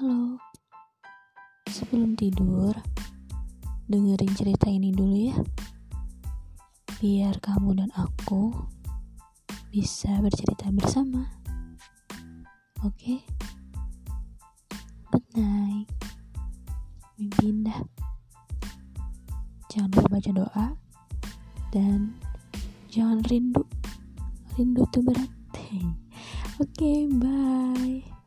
Halo. Sebelum tidur, dengerin cerita ini dulu ya. Biar kamu dan aku bisa bercerita bersama. Oke? Good night. Mimpi indah. Jangan lupa baca doa dan jangan rindu. Rindu tuh berat. Oke, bye.